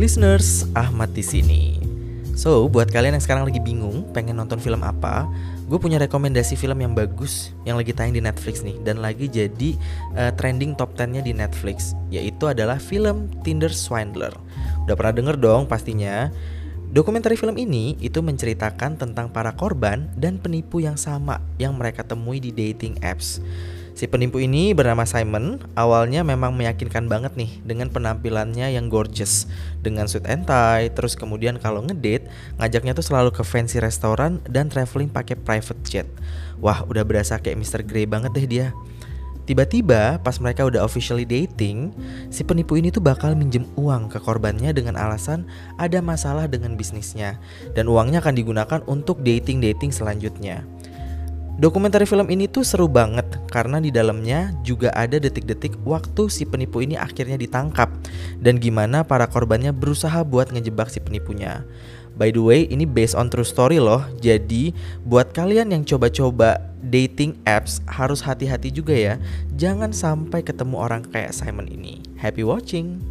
Listeners, Ahmad di sini. So, buat kalian yang sekarang lagi bingung pengen nonton film apa, gue punya rekomendasi film yang bagus yang lagi tayang di Netflix nih dan lagi jadi uh, trending top 10-nya di Netflix, yaitu adalah film Tinder Swindler. Udah pernah denger dong pastinya. Dokumenter film ini itu menceritakan tentang para korban dan penipu yang sama yang mereka temui di dating apps. Si penipu ini bernama Simon, awalnya memang meyakinkan banget nih dengan penampilannya yang gorgeous, dengan suit and tie, terus kemudian kalau ngedate, ngajaknya tuh selalu ke fancy restoran dan traveling pakai private jet. Wah, udah berasa kayak Mr. Grey banget deh dia. Tiba-tiba pas mereka udah officially dating, si penipu ini tuh bakal minjem uang ke korbannya dengan alasan ada masalah dengan bisnisnya dan uangnya akan digunakan untuk dating-dating selanjutnya. Dokumenter film ini tuh seru banget karena di dalamnya juga ada detik-detik waktu si penipu ini akhirnya ditangkap dan gimana para korbannya berusaha buat ngejebak si penipunya. By the way, ini based on true story loh. Jadi, buat kalian yang coba-coba dating apps harus hati-hati juga ya. Jangan sampai ketemu orang kayak Simon ini. Happy watching.